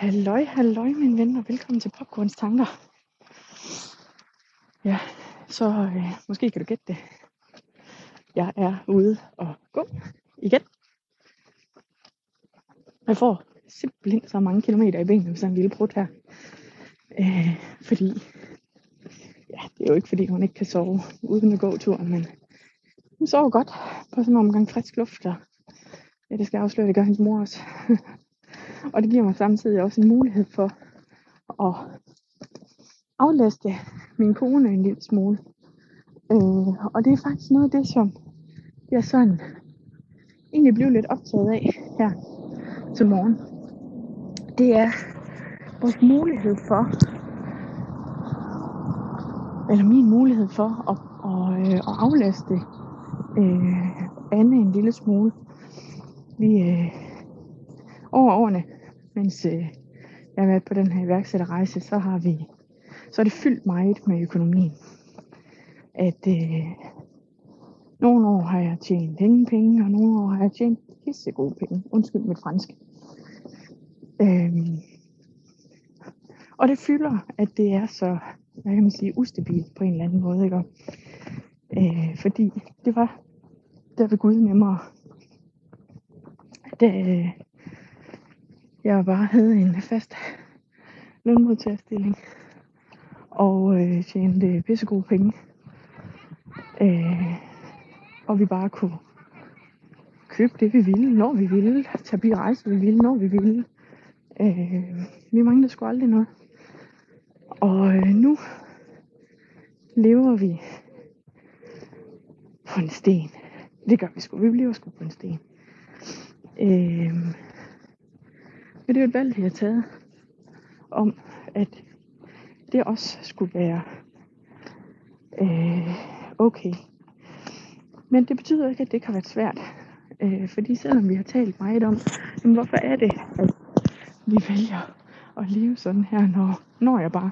Halløj, halløj, min ven, og velkommen til Popcorns Tanker. Ja, så øh, måske kan du gætte det. Jeg er ude og gå igen. Jeg får simpelthen så mange kilometer i benene, sådan en lille brud her. Øh, fordi, ja, det er jo ikke fordi, hun ikke kan sove uden at gå turen, men hun sover godt på sådan en omgang frisk luft, og ja, det skal jeg afsløre, det gør hendes mor også. Og det giver mig samtidig også en mulighed for at aflaste min kone en lille smule. Øh, og det er faktisk noget af det, som jeg sådan egentlig blev lidt optaget af her til morgen. Det er vores mulighed for, eller min mulighed for at, at, øh, at, aflaste øh, Anne en lille smule. Vi, øh, over årene, mens øh, jeg har været på den her iværksætterrejse, så har vi, så er det fyldt meget med økonomien. At øh, nogle år har jeg tjent ingen penge, og nogle år har jeg tjent pisse gode penge. Undskyld mit fransk. Øhm, og det fylder, at det er så, hvad kan man sige, ustabilt på en eller anden måde, ikke? Øh, fordi det var der ved Gud nemmere. Da, jeg bare havde en fast lønmodtagerstilling og øh, tjente pissegode penge. Øh, og vi bare kunne købe det, vi ville, når vi ville. Tage på rejse, vi ville, når vi ville. Øh, vi manglede sgu aldrig noget. Og øh, nu lever vi på en sten. Det gør vi sgu. Vi bliver sgu på en sten. Øh, men det er jo et valg, vi har taget om, at det også skulle være øh, okay. Men det betyder ikke, at det kan være svært. Øh, fordi selvom vi har talt meget om, jamen, hvorfor er det, at vi vælger at leve sådan her, når, når jeg bare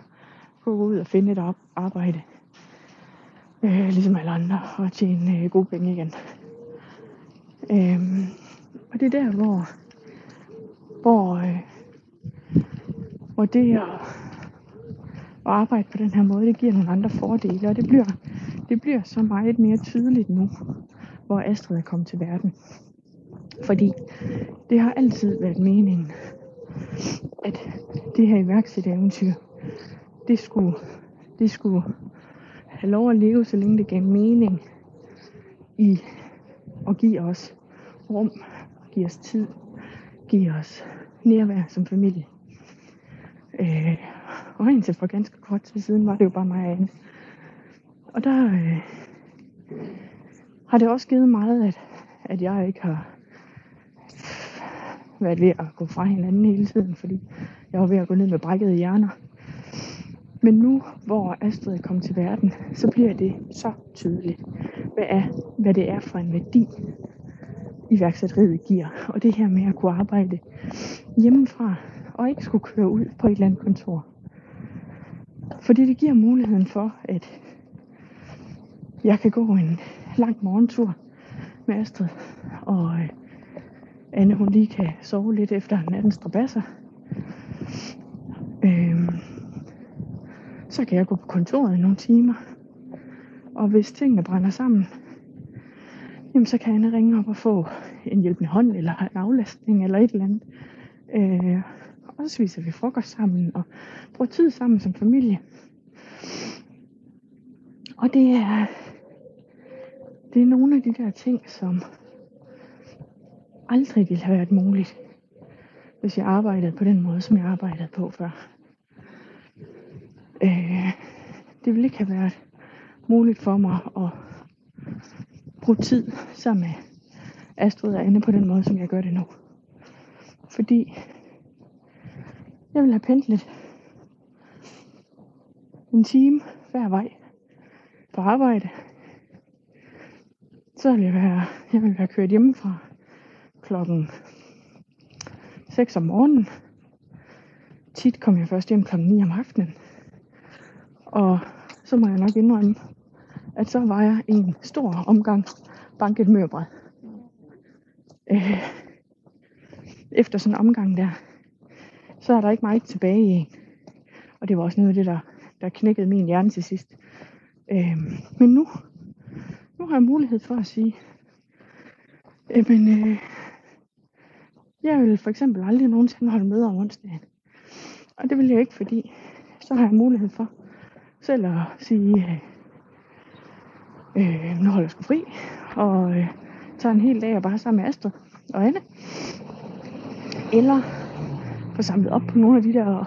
går ud og finder et arbejde, øh, ligesom alle andre, og tjene øh, gode penge igen. Øh, og det er der, hvor hvor, øh, hvor det at, at arbejde på den her måde, det giver nogle andre fordele, og det bliver, det bliver så meget mere tydeligt nu, hvor Astrid er kommet til verden. Fordi det har altid været meningen, at det her iværksættereventyr, det skulle, det skulle have lov at leve, så længe det gav mening i at give os rum, give os tid, give os nærvær som familie. Øh, og indtil for ganske kort tid siden var det jo bare mig og Anne. Og der øh, har det også givet meget, at, at jeg ikke har været ved at gå fra hinanden hele tiden, fordi jeg var ved at gå ned med brækkede hjerner. Men nu, hvor Astrid er kommet til verden, så bliver det så tydeligt, hvad, er, hvad det er for en værdi, iværksætteriet giver. Og det her med at kunne arbejde hjemmefra, og ikke skulle køre ud på et eller andet kontor. Fordi det giver muligheden for, at jeg kan gå en lang morgentur med Astrid, og øh, Anne hun lige kan sove lidt efter nattens strabasser. Øhm, så kan jeg gå på kontoret i nogle timer. Og hvis tingene brænder sammen, jamen så kan Anna ringe op og få en hjælpende hånd, eller en aflastning, eller et eller andet. Øh, og så spiser vi frokost sammen, og bruger tid sammen som familie. Og det er, det er nogle af de der ting, som aldrig ville have været muligt, hvis jeg arbejdede på den måde, som jeg arbejdede på før. Øh, det ville ikke have været muligt for mig at bruge tid sammen med Astrid og Anne på den måde, som jeg gør det nu. Fordi jeg vil have pendlet en time hver vej på arbejde. Så vil jeg være, jeg vil være kørt hjemmefra klokken 6 om morgenen. Tit kom jeg først hjem klokken 9 om aftenen. Og så må jeg nok indrømme, at så var jeg en stor omgang banket mørbrad. Øh, efter sådan en omgang der, så er der ikke meget tilbage i en. Og det var også noget af det, der, der knækkede min hjerne til sidst. Øh, men nu, nu har jeg mulighed for at sige, jamen, øh, jeg vil for eksempel aldrig nogensinde holde møder om onsdagen. Og det vil jeg ikke, fordi så har jeg mulighed for selv at sige, øh, Øh, nu holder jeg sgu fri, og øh, tager en hel dag og bare sammen med Astrid og Anne. Eller få samlet op på nogle af de der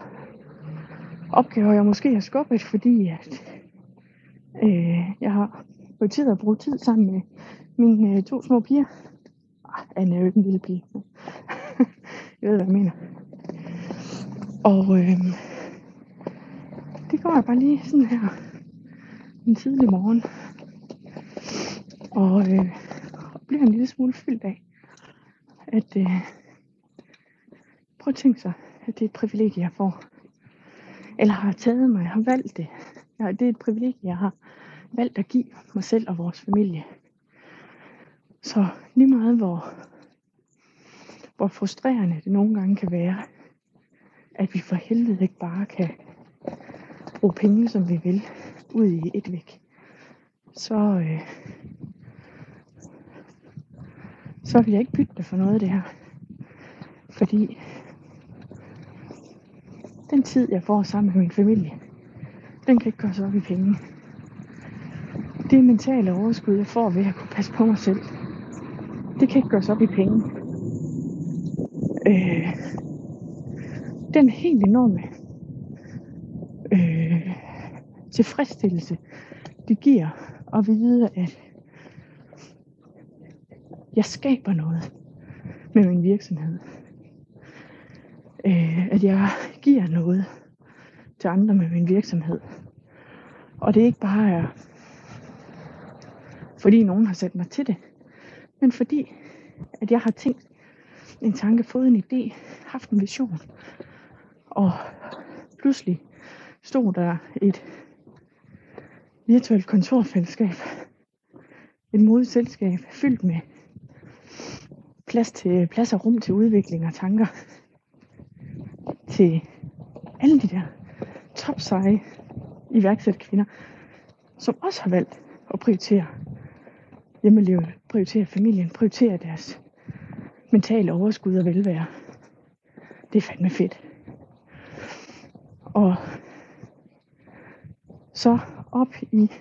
opgaver, jeg måske har skubbet, fordi at, øh, jeg har prioriteret at bruge tid sammen med mine øh, to små piger. Ah, Anne er jo ikke en lille pige. jeg ved, hvad jeg mener. Og øh, det går jeg bare lige sådan her en tidlig morgen. Og øh, bliver en lille smule fyldt af, at øh, prøv at tænke sig, at det er et privilegie, jeg får. Eller har taget mig, har valgt det. Ja, det er et privilegie, jeg har valgt at give mig selv og vores familie. Så lige meget hvor, hvor frustrerende det nogle gange kan være, at vi for helvede ikke bare kan bruge penge, som vi vil, ud i et væk, så, øh, så vil jeg ikke bytte det for noget af det her. Fordi den tid, jeg får sammen med min familie, den kan ikke gøres op i penge. Det mentale overskud, jeg får ved at kunne passe på mig selv, det kan ikke gøres op i penge. Øh, den helt enorme øh, tilfredsstillelse, det giver at vide, at jeg skaber noget med min virksomhed. Øh, at jeg giver noget til andre med min virksomhed. Og det er ikke bare er, fordi nogen har sat mig til det, men fordi, at jeg har tænkt en tanke, fået en idé, haft en vision, og pludselig stod der et virtuelt kontorfællesskab, et modigt selskab fyldt med plads, til, plads og rum til udvikling og tanker til alle de der topseje iværksætterkvinder, som også har valgt at prioritere hjemmelivet, prioritere familien, prioritere deres mentale overskud og velvære. Det er fandme fedt. Og så op i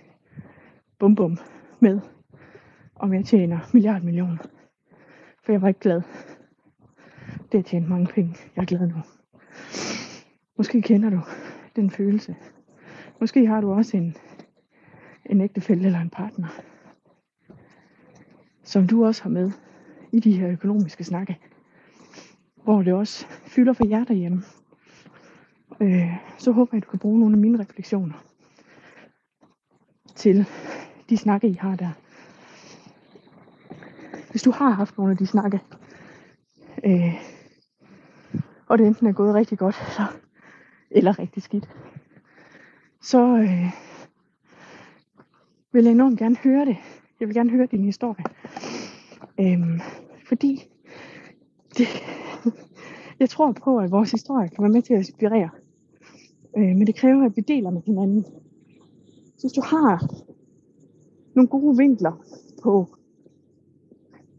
bum bum med, om jeg tjener milliard millioner. For jeg var ikke glad. Det har tjent mange penge. Jeg er glad nu. Måske kender du den følelse. Måske har du også en, en ægtefælle eller en partner, som du også har med i de her økonomiske snakke, hvor det også fylder for jer derhjemme. Øh, så håber jeg, at du kan bruge nogle af mine refleksioner til de snakke, I har der. Hvis du har haft nogle af de snakke, øh, og det enten er gået rigtig godt, så, eller rigtig skidt, så øh, vil jeg enormt gerne høre det. Jeg vil gerne høre din historie. Øhm, fordi det, jeg tror på, at vores historie kan være med til at inspirere. Øh, men det kræver, at vi deler med hinanden. Så hvis du har nogle gode vinkler på,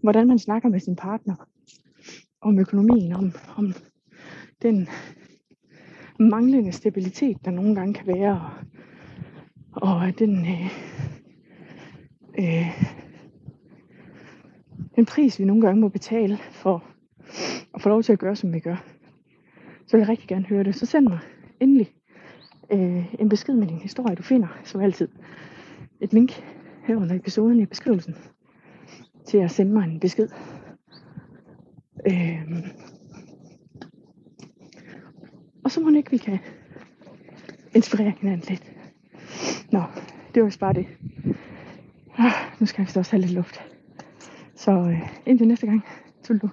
hvordan man snakker med sin partner, om økonomien, om, om den manglende stabilitet, der nogle gange kan være, og, og den, øh, øh, den pris, vi nogle gange må betale for at få lov til at gøre, som vi gør, så vil jeg rigtig gerne høre det. Så send mig endelig øh, en besked med din historie, du finder, som altid, et link her under episoden i beskrivelsen til at sende mig en besked. Øhm. og så må ikke, vi kan inspirere hinanden lidt. Nå, det var bare det. Ah, nu skal vi også have lidt luft. Så øh, indtil næste gang. Tull du.